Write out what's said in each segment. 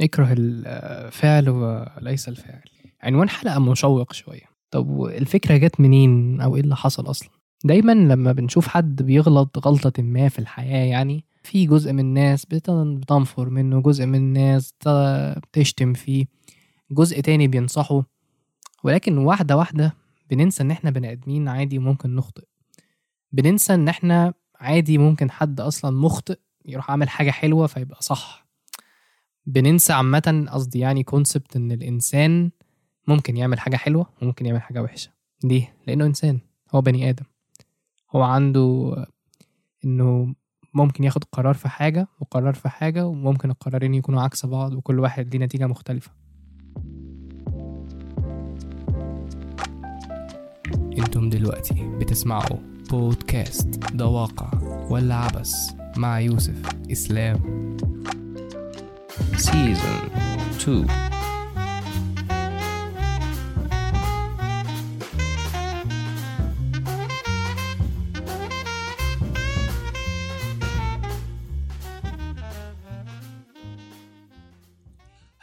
اكره الفعل وليس الفاعل عنوان حلقة مشوق شوية. طب الفكرة جت منين؟ أو إيه اللي حصل أصلا؟ دايما لما بنشوف حد بيغلط غلطة ما في الحياة يعني في جزء من الناس بت- بتنفر منه جزء من الناس بتشتم فيه جزء تاني بينصحه. ولكن واحدة واحدة بننسى إن إحنا بني آدمين عادي ممكن نخطئ. بننسى إن إحنا عادي ممكن حد أصلا مخطئ يروح عامل حاجة حلوة فيبقى صح. بننسى عامة قصدي يعني كونسبت إن الإنسان ممكن يعمل حاجة حلوة وممكن يعمل حاجة وحشة. ليه؟ لأنه إنسان هو بني آدم. هو عنده إنه ممكن ياخد قرار في حاجة وقرار في حاجة وممكن القرارين يكونوا عكس بعض وكل واحد ليه نتيجة مختلفة. أنتم دلوقتي بتسمعوا بودكاست ده واقع ولا عبث مع يوسف إسلام. Season 2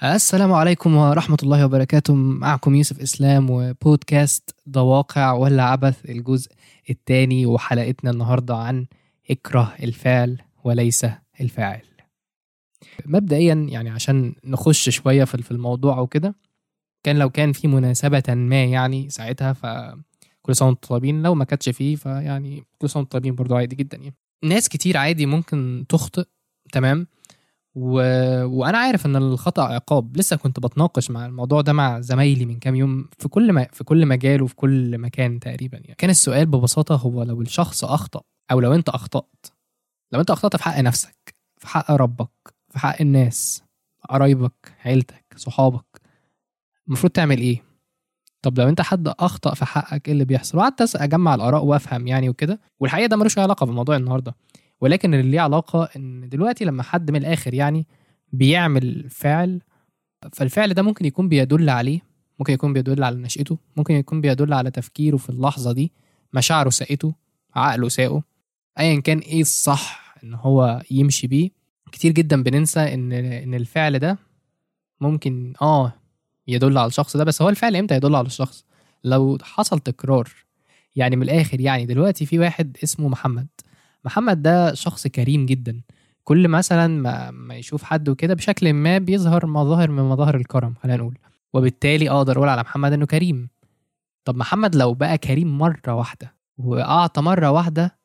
السلام عليكم ورحمة الله وبركاته. معكم يوسف إسلام وبودكاست ده واقع ولا عبث الجزء الثاني وحلقتنا النهاردة عن اكره الفعل وليس الفاعل. مبدئيا يعني عشان نخش شوية في الموضوع وكده كان لو كان في مناسبة ما يعني ساعتها فكل سنة وأنتم طيبين. لو ما كانتش فيه فيعني كل سنة وأنتم طيبين برضو عادي جدا يعني. ناس كتير عادي ممكن تخطئ تمام؟ و... وأنا عارف إن الخطأ عقاب. لسه كنت بتناقش مع الموضوع ده مع زمايلي من كام يوم في كل ما... في كل مجال وفي كل مكان تقريبا يعني. كان السؤال ببساطة هو لو الشخص أخطأ أو لو أنت أخطأت لو أنت أخطأت في حق نفسك في حق ربك في حق الناس قرايبك عيلتك صحابك. المفروض تعمل إيه؟ طب لو أنت حد أخطأ في حقك إيه اللي بيحصل؟ وقعدت أجمع الآراء وأفهم يعني وكده. والحقيقة ده ملوش علاقة بموضوع النهارده. ولكن اللي ليه علاقة إن دلوقتي لما حد من الآخر يعني بيعمل فعل فالفعل ده ممكن يكون بيدل عليه ممكن يكون بيدل على نشأته ممكن يكون بيدل على تفكيره في اللحظة دي مشاعره ساقته عقله ساقه. ايا كان إيه الصح إن هو يمشي بيه كتير جدا بننسى إن إن الفعل ده ممكن آه يدل على الشخص ده بس هو الفعل إمتى يدل على الشخص؟ لو حصل تكرار يعني من الآخر يعني دلوقتي في واحد اسمه محمد. محمد ده شخص كريم جدا. كل مثلا ما, ما يشوف حد وكده بشكل ما بيظهر مظاهر من مظاهر الكرم خلينا نقول. وبالتالي أقدر أقول على محمد إنه كريم. طب محمد لو بقى كريم مرة واحدة وأعطى مرة واحدة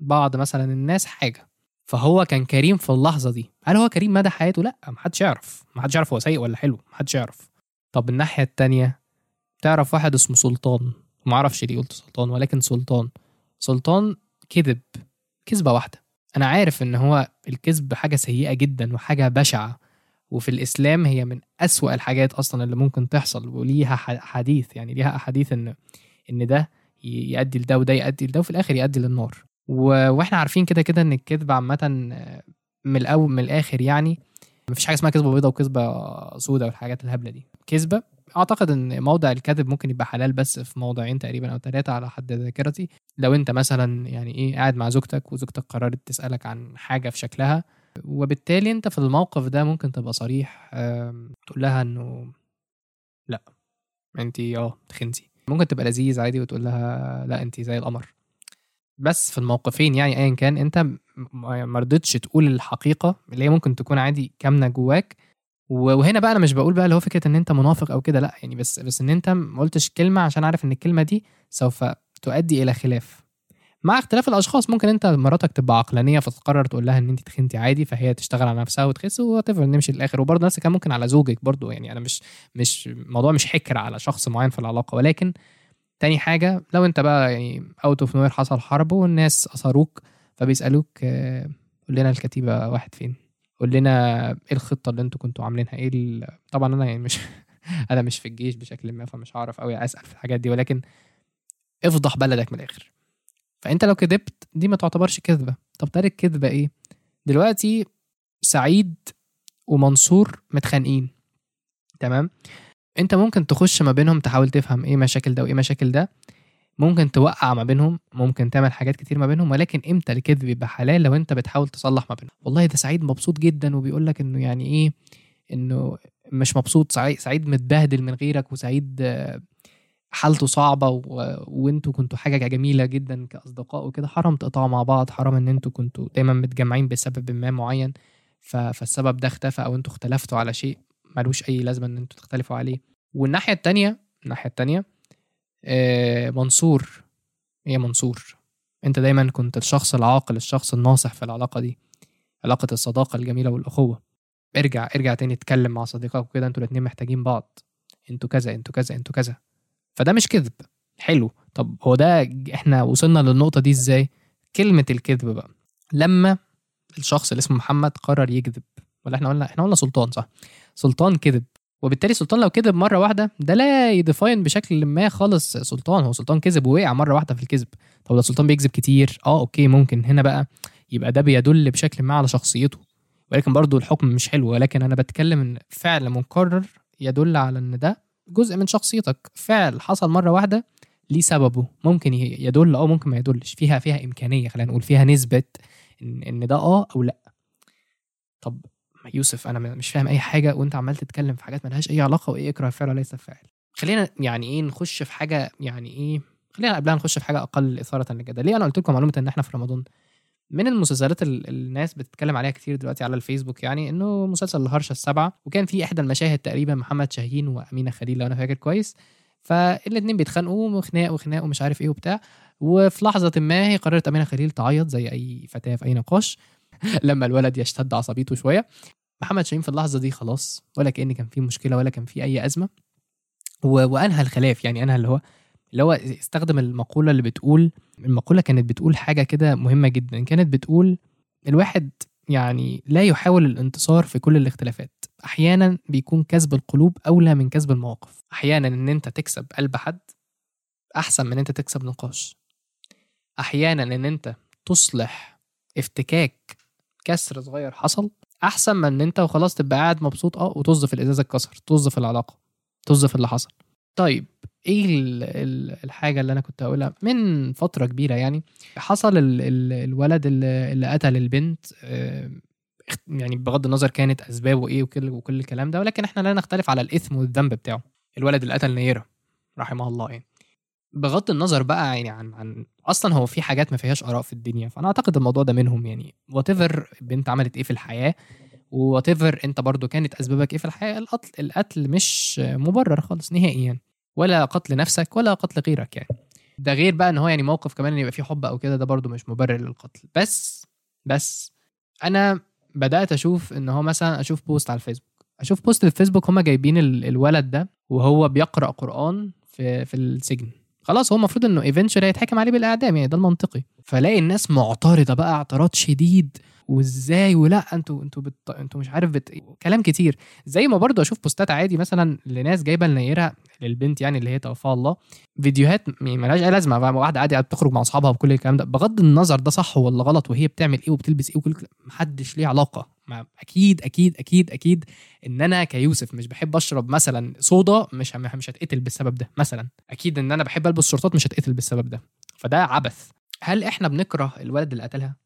بعض مثلا الناس حاجة فهو كان كريم في اللحظة دي. هل هو كريم مدى حياته؟ لا محدش يعرف. محدش يعرف هو سيء ولا حلو. محدش يعرف. طب الناحية التانية تعرف واحد اسمه سلطان. معرفش ليه قلت سلطان ولكن سلطان. سلطان كذب. كذبة واحدة. أنا عارف إن هو الكذب حاجة سيئة جدا وحاجة بشعة. وفي الإسلام هي من أسوأ الحاجات أصلا اللي ممكن تحصل. وليها حديث يعني ليها أحاديث إن إن ده يؤدي لده وده يؤدي لده وفي الآخر يؤدي للنار. و... وإحنا عارفين كده كده إن الكذب عامة آه، من الأول من الآخر يعني مفيش حاجة اسمها كذبة بيضاء وكذبة سوداء والحاجات الهبلة دي. كذبة أعتقد إن موضع الكذب ممكن يبقى حلال بس في موضعين تقريبا أو ثلاثة على حد ذاكرتي. لو أنت مثلا يعني إيه قاعد مع زوجتك وزوجتك قررت تسألك عن حاجة في شكلها وبالتالي أنت في الموقف ده ممكن تبقى صريح تقول لها إنه لأ انت آه تخنتي. ممكن تبقى لذيذ عادي وتقول لها لأ انت زي القمر. بس في الموقفين يعني ايا كان أنت ما رضيتش تقول الحقيقة اللي هي ممكن تكون عادي كامنة جواك. وهنا بقى أنا مش بقول بقى اللي هو فكرة إن أنت منافق أو كده لأ يعني بس بس إن أنت ما قلتش كلمة عشان عارف إن الكلمة دي سوف تؤدي إلى خلاف. مع اختلاف الأشخاص ممكن أنت مراتك تبقى عقلانية فتقرر تقول لها إن أنت تخنتي عادي فهي تشتغل على نفسها وتخس وتفر نمشي للآخر. وبرضه نفس الكلام ممكن على زوجك برضه يعني أنا مش مش الموضوع مش حكر على شخص معين في العلاقة. ولكن تاني حاجة لو انت بقى يعني out of nowhere حصل حرب والناس أسروك فبيسألوك آه، قول لنا الكتيبة واحد فين. قول لنا إيه الخطة اللي أنتوا كنتوا عاملينها؟ إيه طبعا أنا يعني مش أنا مش في الجيش بشكل ما فمش هعرف قوي أسأل في الحاجات دي ولكن افضح بلدك من الآخر. فأنت لو كذبت دي ما تعتبرش كذبة. طب تالت كذبة إيه؟ دلوقتي سعيد ومنصور متخانقين. تمام؟ انت ممكن تخش ما بينهم تحاول تفهم إيه مشاكل ده وايه مشاكل ده. ممكن توقع ما بينهم ممكن تعمل حاجات كتير ما بينهم ولكن إمتى الكذب يبقى حلال لو انت بتحاول تصلح ما بينهم؟ والله ده سعيد مبسوط جدا وبيقول لك إنه يعني إيه إنه مش مبسوط سعيد, سعيد متبهدل من غيرك وسعيد آه، حالته صعبة و... وانتوا كنتوا حاجة جميلة جدا كأصدقاء وكده. حرام تقطعوا مع بعض حرام إن أنتوا كنتوا دايما متجمعين بسبب ما معين. فالسبب ده اختفى أو أنتوا اختلفتوا على شيء. ملوش أي لازمة إن أنتوا تختلفوا عليه. والناحية التانية الناحية التانية آه منصور. إيه منصور أنت دايما كنت الشخص العاقل الشخص الناصح في العلاقة دي علاقة الصداقة الجميلة والأخوة. ارجع ارجع تاني اتكلم مع صديقك وكده أنتوا الاتنين محتاجين بعض. أنتوا كذا أنتوا كذا أنتوا كذا. فده مش كذب. حلو. طب هو ده إحنا وصلنا للنقطة دي إزاي؟ كلمة الكذب بقى. لما الشخص اللي اسمه محمد قرر يكذب. ولا إحنا قلنا إحنا قلنا سلطان صح؟ سلطان كذب. وبالتالي سلطان لو كذب مرة واحدة ده لا ي define بشكل ما خالص سلطان. هو سلطان كذب ووقع مرة واحدة في الكذب. طب لو سلطان بيكذب كتير آه okay ممكن. هنا بقى يبقى ده بيدل بشكل ما على شخصيته. ولكن برضو الحكم مش حلو. ولكن أنا بتكلم إن فعل مكرر يدل على إن ده جزء من شخصيتك. فعل حصل مرة واحدة ليه سببه ممكن يدل آه ممكن ما يدلش. فيها فيها إمكانية خلينا نقول فيها نسبة ان إن ده آه أو لأ. طب يوسف أنا مش فاهم أي حاجة وأنت عمال تتكلم في حاجات ملهاش أي علاقة وإيه اكره الفعل وليس الفاعل. خلينا يعني إيه نخش في حاجة يعني إيه خلينا قبلها نخش في حاجة أقل إثارة للجدل ليه أنا قلت لكم معلومة إن إحنا في رمضان؟ من المسلسلات ال- الناس بتتكلم عليها كتير دلوقتي على الفيسبوك يعني إنه مسلسل الهرشة السبعة وكان في إحدى المشاهد تقريبا محمد شاهين وأمينة خليل لو أنا فاكر كويس. فالاتنين بيتخانقوا وخناق وخناق ومش عارف إيه وبتاع. وفي لحظة ما هي قررت أمينة خليل تعيط زي أي فتاة في أي نقاش. لما الولد يشتد عصبيته شوية. محمد شاهين في اللحظة دي خلاص ولا كأن كان في مشكلة ولا كان في أي أزمة. وأنهى الخلاف يعني أنهى اللي هو اللي هو استخدم المقولة اللي بتقول المقولة كانت بتقول حاجة كده مهمة جدا. كانت بتقول الواحد يعني لا يحاول الانتصار في كل الاختلافات. أحيانا بيكون كسب القلوب أولى من كسب المواقف. أحيانا إن أنت تكسب قلب حد أحسن من إن أنت تكسب نقاش. أحيانا إن أنت تصلح افتكاك كسر صغير حصل أحسن من إن أنت وخلاص تبقى قاعد مبسوط آه وطز في الازازه اتكسر طز في العلاقة طز في اللي حصل. طيب إيه ال ال الحاجة اللي أنا كنت هقولها؟ من فترة كبيرة يعني حصل ال ال الولد اللي, قتل البنت آه، يعني بغض النظر كانت أسبابه إيه وكل وكل الكلام ده ولكن إحنا لا نختلف على الإثم والذنب بتاعه. الولد اللي قتل نيرة رحمه الله يعني. بغض النظر بقى يعني عن عن أصلا هو في حاجات ما فيهاش آراء في الدنيا فأنا أعتقد الموضوع ده منهم يعني. whatever البنت عملت إيه في الحياة whatever أنت برضو كانت أسبابك إيه في الحياة القتل القتل مش مبرر خالص نهائيا. ولا قتل نفسك ولا قتل غيرك يعني. ده غير بقى إن هو يعني موقف كمان إن يبقى فيه حب أو كده ده برضو مش مبرر للقتل. بس بس أنا بدأت أشوف إن هو مثلا أشوف post على الفيسبوك. أشوف post في الفيسبوك هما جايبين ال- الولد ده وهو بيقرأ قرآن في في السجن. خلاص هو المفروض إنه eventually هيتحكم عليه بالإعدام يعني ده المنطقي. فلاقي الناس معترضة بقى اعتراض شديد وإزاي؟ ولا أنتوا أنتوا بت... أنتوا مش عارف بت... كلام كتير. زي ما برضو أشوف بوستات عادي مثلا لناس جايبة النيره للبنت يعني اللي هي توفاها الله فيديوهات م- ملهاش أي لازمة بقى واحدة قاعدة بتخرج مع أصحابها وكل الكلام ده. بغض النظر ده صح ولا غلط وهي بتعمل إيه وبتلبس إيه وكل محدش ليه علاقة. أكيد أكيد أكيد أكيد إن أنا كيوسف مش بحب أشرب مثلا صودا مش مش هتقتل بالسبب ده مثلا. أكيد إن أنا بحب ألبس شورتات مش هتقتل بالسبب ده. فده عبث. هل إحنا بنكره الولد اللي قتلها؟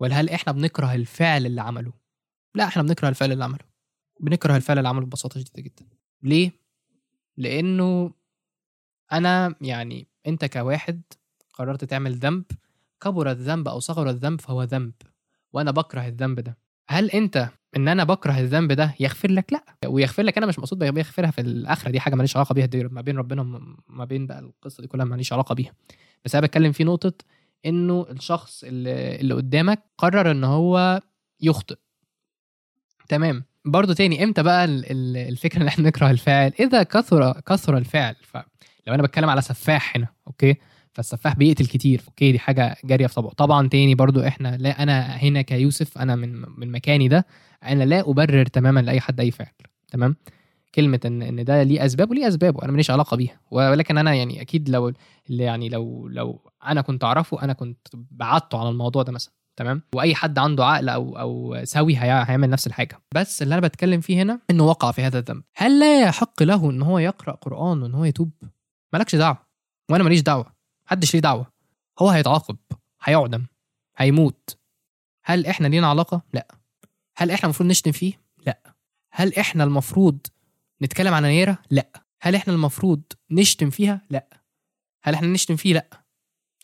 ولا هل إحنا بنكره الفعل اللي عمله؟ لا إحنا بنكره الفعل اللي عمله. بنكره الفعل اللي عمله ببساطة شديدة جدا. ليه؟ لأنه أنا يعني أنت كواحد قررت تعمل ذنب كبر الذنب أو صغر الذنب فهو ذنب وأنا بكره الذنب ده. هل أنت إن أنا بكره الذنب ده يغفر لك؟ لأ. ويغفر لك أنا مش مقصود بيغفرها في الآخرة. دي حاجة ماليش علاقة بيها. دي ما بين ربنا وما- ما بين بقى القصة دي كلها ماليش علاقة بيها. بس أنا بتكلم في نقطة إنه الشخص اللي, اللي قدامك قرر إن هو يخطئ. تمام. برضو تاني إمتى بقى ال- ال- الفكرة إن إحنا نكره الفاعل؟ إذا كثر كثر الفعل فلو أنا بتكلم على سفاح هنا okay؟ فالسفاح بيقتل كتير. okay دي حاجة جارية في طبعه. طبعا تاني برضو إحنا لا أنا هنا كيوسف أنا من من مكاني ده أنا لا أبرر تماما لأي حد أي فعل. تمام؟ كلمة إن إن ده ليه اسباب وليه أسبابه. أنا ماليش علاقة بيها. ولكن أنا يعني أكيد لو اللي يعني لو لو أنا كنت أعرفه أنا كنت بعدته على الموضوع ده مثلا. تمام؟ وأي حد عنده عقل أو أو سوي هي- هيعمل نفس الحاجة. بس اللي أنا بتكلم فيه هنا إنه وقع في هذا الذنب. هل لا يحق له إن هو يقرأ قرآن وإن هو يتوب؟ مالكش دعوة. وأنا ماليش دعوة. محدش ليه دعوة. هو هيتعاقب هيعدم هيموت. هل إحنا لينا علاقة؟ لا. هل إحنا المفروض نشتم فيه؟ لا. هل إحنا المفروض نتكلم عن نيرة لا. هل إحنا المفروض نشتم فيها؟ لا. هل إحنا نشتم فيه؟ لا.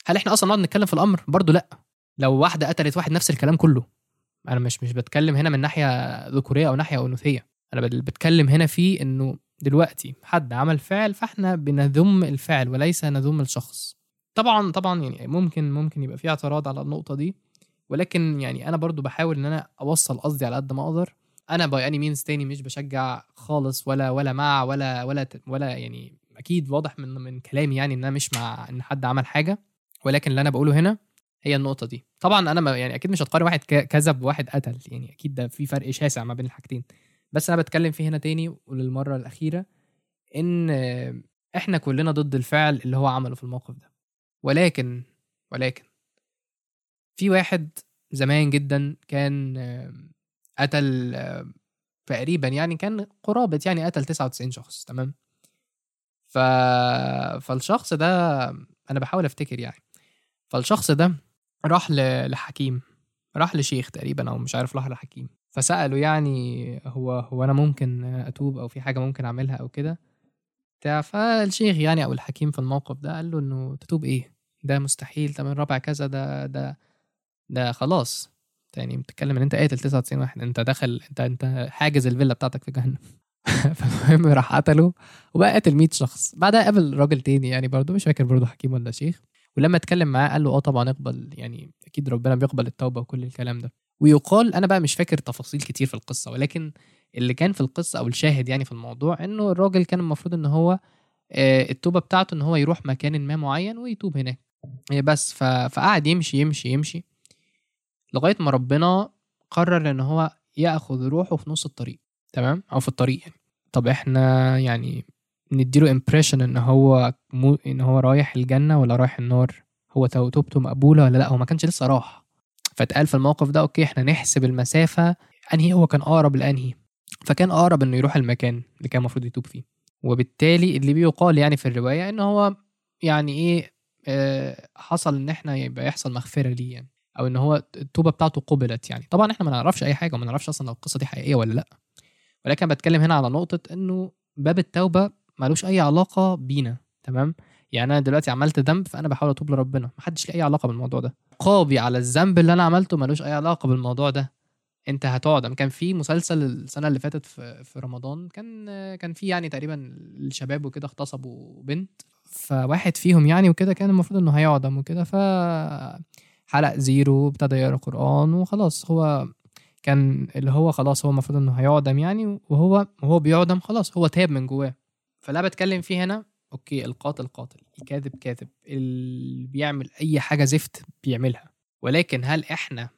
هل إحنا أصلا نقعد نتكلم في الأمر؟ برضو لا. لو واحدة قتلت واحد نفس الكلام كله. أنا مش مش بتكلم هنا من ناحية ذكورية أو ناحية أنوثية. أنا بت- بتكلم هنا في إنه دلوقتي حد عمل فعل فإحنا بنذم الفعل وليس نذم الشخص. طبعا طبعا يعني ممكن ممكن يبقى في اعتراض على النقطة دي ولكن يعني أنا برضو بحاول إن أنا أوصل قصدي على قد ما أقدر. أنا by any means تاني مش بشجع خالص ولا ولا مع ولا ولا ولا يعني أكيد واضح من من كلامي يعني إن أنا مش مع إن حد عمل حاجة ولكن اللي أنا بقوله هنا هي النقطة دي. طبعا أنا يعني أكيد مش هتقارن واحد كذب بواحد قتل يعني أكيد ده في فرق شاسع ما بين الحاجتين. بس أنا بتكلم فيه هنا تاني وللمرة الأخيرة إن إحنا كلنا ضد الفعل اللي هو عمله في الموقف ده. ولكن ولكن. في واحد زمان جدا كان قتل تقريبا يعني كان قرابة يعني قتل 99 شخص تمام؟ ف... فالشخص ده أنا بحاول أفتكر يعني. فالشخص ده راح ل... لحكيم راح لشيخ تقريبا أو مش عارف راح لحكيم. فسأله يعني هو هو أنا ممكن أتوب أو في حاجة ممكن أعملها أو كده؟ بتاع فالشيخ يعني أو الحكيم في الموقف ده قال له إنه تتوب إيه؟ ده مستحيل. ده من رابع كذا ده ده ده خلاص. يعني بتتكلم إن أنت قاتل 99 واحد. أنت داخل أنت أنت حاجز الفيلا بتاعتك في جهنم. فالمهم راح قتله وبقى قاتل 100 شخص. بعدها قابل راجل تاني يعني برضه مش فاكر برضه حكيم ولا شيخ. ولما اتكلم معاه قال له آه طبعا اقبل يعني أكيد ربنا بيقبل التوبة وكل الكلام ده. ويقال أنا بقى مش فاكر تفاصيل كتير في القصة ولكن اللي كان في القصة أو الشاهد يعني في الموضوع إنه الراجل كان المفروض إن هو آه، التوبة بتاعته إن هو يروح مكان ما معين ويتوب هناك. آه، بس. فقعد يمشي يمشي يمشي لغاية ما ربنا قرر إن هو يأخذ روحه في نص الطريق تمام؟ أو في الطريق يعني. طب إحنا يعني نديله impression إن هو مو إن هو رايح الجنة ولا رايح النار؟ هو تو- توبته مقبولة ولا لأ؟ هو ما كانش لسه راح. فاتقال في الموقف ده okay إحنا نحسب المسافة. أنهي هو كان أقرب لأنهي؟ فكان أقرب إنه يروح المكان اللي كان المفروض يتوب فيه. وبالتالي اللي بيقال يعني في الرواية إن هو يعني إيه آه، حصل إن إحنا يبقى يحصل مغفرة ليه يعني. أو إن هو التوبة بتاعته قبلت يعني. طبعا إحنا ما نعرفش أي حاجة وما نعرفش أصلا لو القصة دي حقيقية ولا لأ. ولكن بتكلم هنا على نقطة إنه باب التوبة ملوش أي علاقة بينا تمام؟ يعني أنا دلوقتي عملت ذنب فأنا بحاول أتوب لربنا. محدش ليه أي علاقة بالموضوع ده. عقابي على الذنب اللي أنا عملته ملوش أي علاقة بالموضوع ده. أنت هتقعد. كان في مسلسل السنة اللي فاتت في في رمضان كان كان في يعني تقريبا الشباب وكده اغتصبوا بنت فواحد فيهم يعني وكده كان المفروض إنه هيعدم وكده ف حلق زيرو ابتدى يقرأ قرآن وخلاص. هو كان اللي هو خلاص هو المفروض إنه هيعدم يعني وهو وهو بيعدم خلاص. هو تاب من جواه. فاللي بتكلم فيه هنا okay القاتل قاتل الكاذب كاذب اللي بيعمل أي حاجة زفت بيعملها. ولكن هل إحنا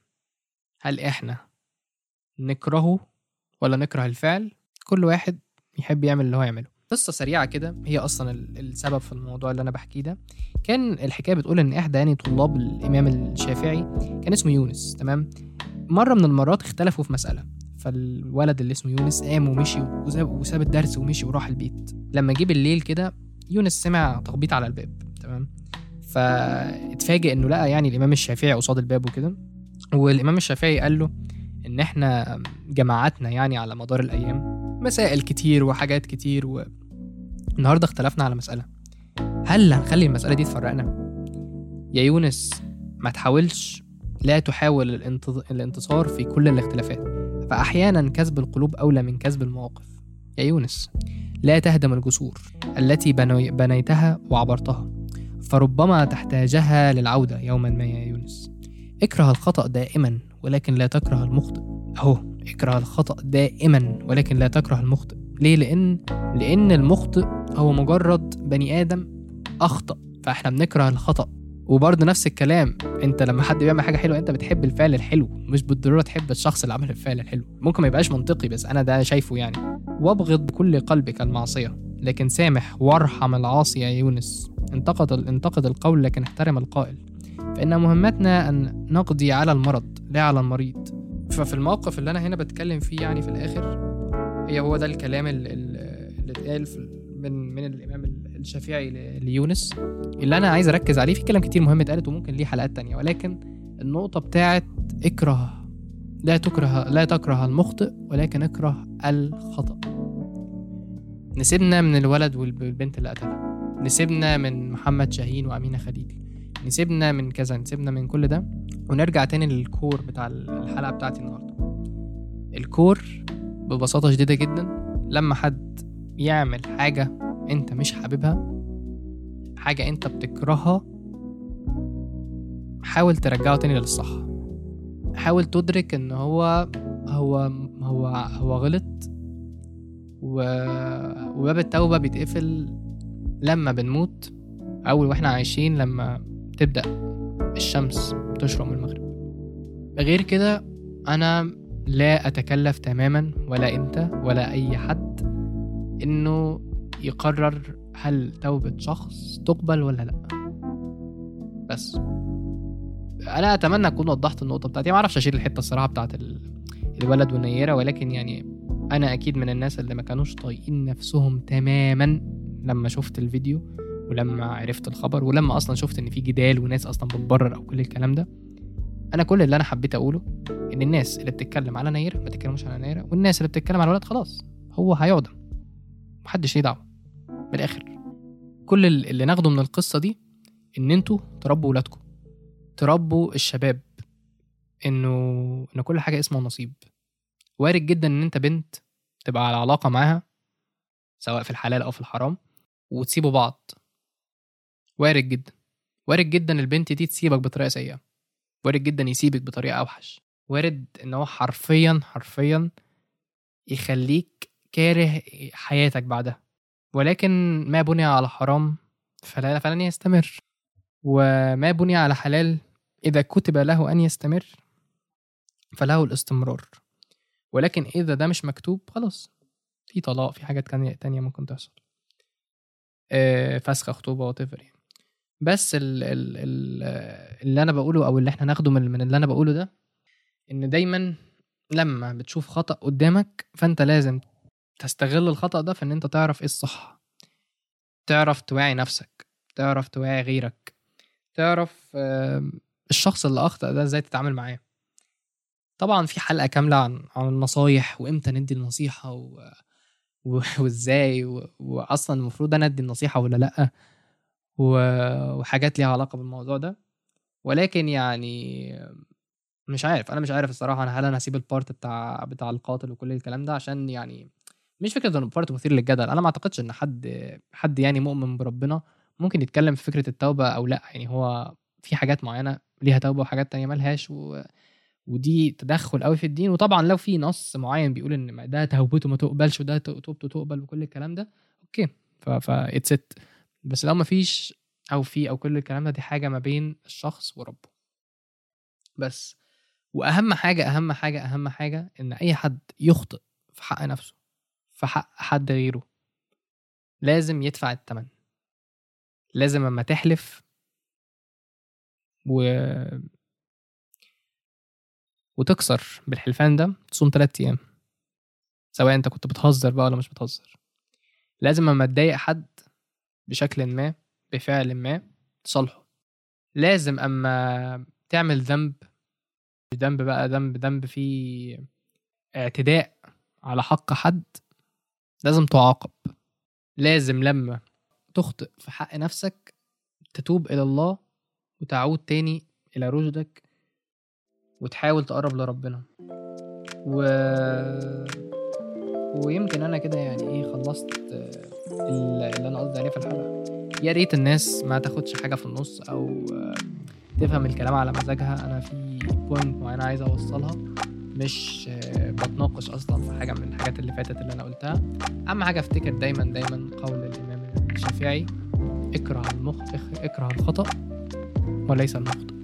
هل إحنا نكرهه ولا نكره الفعل كل واحد يحب يعمل اللي هو يعمله. قصة سريعة كده هي أصلا ال- السبب في الموضوع اللي أنا بحكيه ده. كان الحكاية بتقول إن إحدى يعني طلاب الإمام الشافعي كان اسمه يونس تمام؟ مرة من المرات اختلفوا في مسألة فالولد اللي اسمه يونس قام ومشي وساب الدرس ومشي وراح البيت. لما جه بالليل كده يونس سمع تخبيط على الباب تمام؟ فاتفاجئ إنه لقى يعني الإمام الشافعي قصاد الباب وكده. والإمام الشافعي قال له إن إحنا جماعتنا يعني على مدار الأيام مسائل كتير وحاجات كتير والنهارده اختلفنا على مسألة. هل هنخلي المسألة دي تفرقنا؟ يا يونس ما تحاولش لا تحاول الانتصار في كل الاختلافات. فأحيانا كسب القلوب أولى من كسب المواقف. يا يونس لا تهدم الجسور التي بني- بنيتها وعبرتها فربما تحتاجها للعودة يوما ما يا يونس. اكره الخطأ دائما. ولكن لا تكره المخطئ. أهو اكره الخطأ دائما ولكن لا تكره المخطئ. ليه؟ لأن لأن المخطئ هو مجرد بني آدم أخطأ فإحنا بنكره الخطأ. وبرضه نفس الكلام أنت لما حد بيعمل حاجة حلوة أنت بتحب الفعل الحلو مش بالضرورة تحب الشخص اللي عمل الفعل الحلو. ممكن ما يبقاش منطقي بس أنا ده شايفه يعني. وابغض بكل قلبك المعصية لكن سامح وارحم العاصي يا يونس. انتقد انتقد القول لكن احترم القائل. فإن مهمتنا أن نقضي على المرض لا على المريض. ففي الموقف اللي أنا هنا بتكلم فيه يعني في الآخر هي هو ده الكلام ال- ال- اللي اتقال من من الإمام الشافعي ليونس. اللي أنا عايز أركز عليه في كلام كتير مهم اتقالت وممكن ليه حلقات تانية ولكن النقطة بتاعت اكره لا تكره لا تكره المخطئ ولكن اكره الخطأ. نسيبنا من الولد والبنت اللي قتلها. نسيبنا من محمد شاهين وأمينة خليل نسيبنا من كذا نسيبنا من كل ده ونرجع تاني للكور بتاع الحلقة بتاعتي النهاردة. الكور ببساطة شديدة جدا لما حد يعمل حاجة أنت مش حاببها حاجة أنت بتكرهها حاول ترجعه تاني للصح. حاول تدرك إن هو هو هو هو غلط و... وباب التوبة بيتقفل لما بنموت أو وإحنا عايشين لما تبدأ الشمس تشرق من المغرب. غير كده أنا لا أتكلف تماما ولا أنت ولا أي حد إنه يقرر هل توبة شخص تقبل ولا لأ. بس. أنا أتمنى أكون وضحت النقطة بتاعتي. ما أعرفش أشيل الحتة الصراحة بتاعت ال... الولد والنيرة ولكن يعني أنا أكيد من الناس اللي ما كانوش طايقين نفسهم تماما لما شفت الفيديو. ولما عرفت الخبر ولما أصلا شفت إن في جدال وناس أصلا بتبرر أو كل الكلام ده أنا كل اللي أنا حبيت أقوله إن الناس اللي بتتكلم على نيرة ما تتكلموش على نيرة والناس اللي بتتكلم على الولد خلاص هو هيعدم. محدش ليه دعوة. من الآخر كل اللي ناخده من القصة دي إن أنتوا تربوا ولادكم. تربوا الشباب. إنه إن كل حاجة اسمها نصيب. وارد جدا إن أنت بنت تبقى على علاقة معاها سواء في الحلال أو في الحرام وتسيبوا بعض. وارد جدا. وارد جدا البنت دي تسيبك بطريقة سيئة. وارد جدا يسيبك بطريقة أوحش. وارد إن هو حرفيا حرفيا يخليك كاره حياتك بعدها. ولكن ما بني على حرام فلا فلن يستمر. وما بني على حلال إذا كتب له أن يستمر فله الاستمرار. ولكن إذا ده مش مكتوب خلاص. في طلاق في حاجات تانية ممكن تحصل. آه، فسخ خطوبة وات يعني. بس ال ال ال اللي أنا بقوله أو اللي إحنا ناخده من من اللي أنا بقوله ده إن دايما لما بتشوف خطأ قدامك فأنت لازم تستغل الخطأ ده في إن أنت تعرف إيه الصح تعرف توعي نفسك تعرف توعي غيرك تعرف الشخص اللي أخطأ ده إزاي تتعامل معاه طبعا في حلقة كاملة عن عن النصايح وإمتى ندي النصيحة و... وإزاي و... واصلا المفروض أنا أدي النصيحة ولا لأ. وحاجات ليها علاقة بالموضوع ده. ولكن يعني مش عارف أنا مش عارف الصراحة أنا هل أنا هسيب ال part بتاع بتاع القاتل وكل الكلام ده عشان يعني مش فكرة إنه part مثير للجدل. أنا ما أعتقدش إن حد حد يعني مؤمن بربنا ممكن يتكلم في فكرة التوبة أو لأ. يعني هو في حاجات معينة ليها توبة وحاجات تانية ملهاش و... ودي تدخل قوي في الدين. وطبعا لو في نص معين بيقول إن ده توبته ما تقبلش وده توبته تقبل وكل الكلام ده okay. ف ف بس لو ما فيش أو في أو كل الكلام ده دي حاجة ما بين الشخص وربه. بس وأهم حاجة أهم حاجة أهم حاجة إن أي حد يخطئ في حق نفسه في حق حد غيره لازم يدفع الثمن لازم أما تحلف و وتكسر بالحلفان ده تصوم تلات أيام. سواء أنت كنت بتهزر بقى ولا مش بتهزر. لازم أما تضايق حد بشكل ما بفعل ما تصالحه لازم أما تعمل ذنب ذنب بقى ذنب ذنب فيه اعتداء على حق حد لازم تعاقب. لازم لما تخطئ في حق نفسك تتوب إلى الله وتعود تاني إلى رشدك وتحاول تقرب لربنا. و... ويمكن أنا كده يعني إيه خلصت اللي أنا قصدي عليه في الحلقة. يا ريت الناس ما تاخدش حاجة في النص أو تفهم الكلام على مزاجها. أنا في بوينت معينة عايز أوصلها. مش بتناقش أصلا في حاجة من الحاجات اللي فاتت اللي أنا قلتها. أهم حاجة أفتكر دايما دايما قول الإمام الشافعي اكره المخ اكره الخطأ وليس المخطئ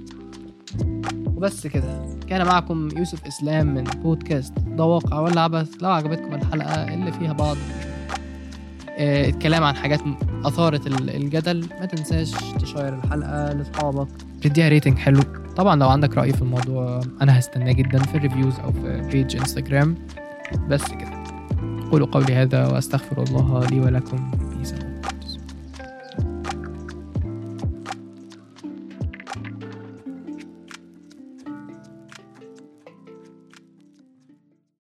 وبس كده. كان معكم يوسف إسلام من بودكاست ده واقع ولا عبث لو عجبتكم الحلقة اللي فيها بعض الكلام عن حاجات أثارت الجدل. ما تنساش ت share الحلقة لأصحابك. تديها rating حلو. طبعا لو عندك رأي في الموضوع أنا هستناه جدا في ال reviews أو في page انستجرام بس كده. قولوا قولي هذا وأستغفر الله لي ولكم.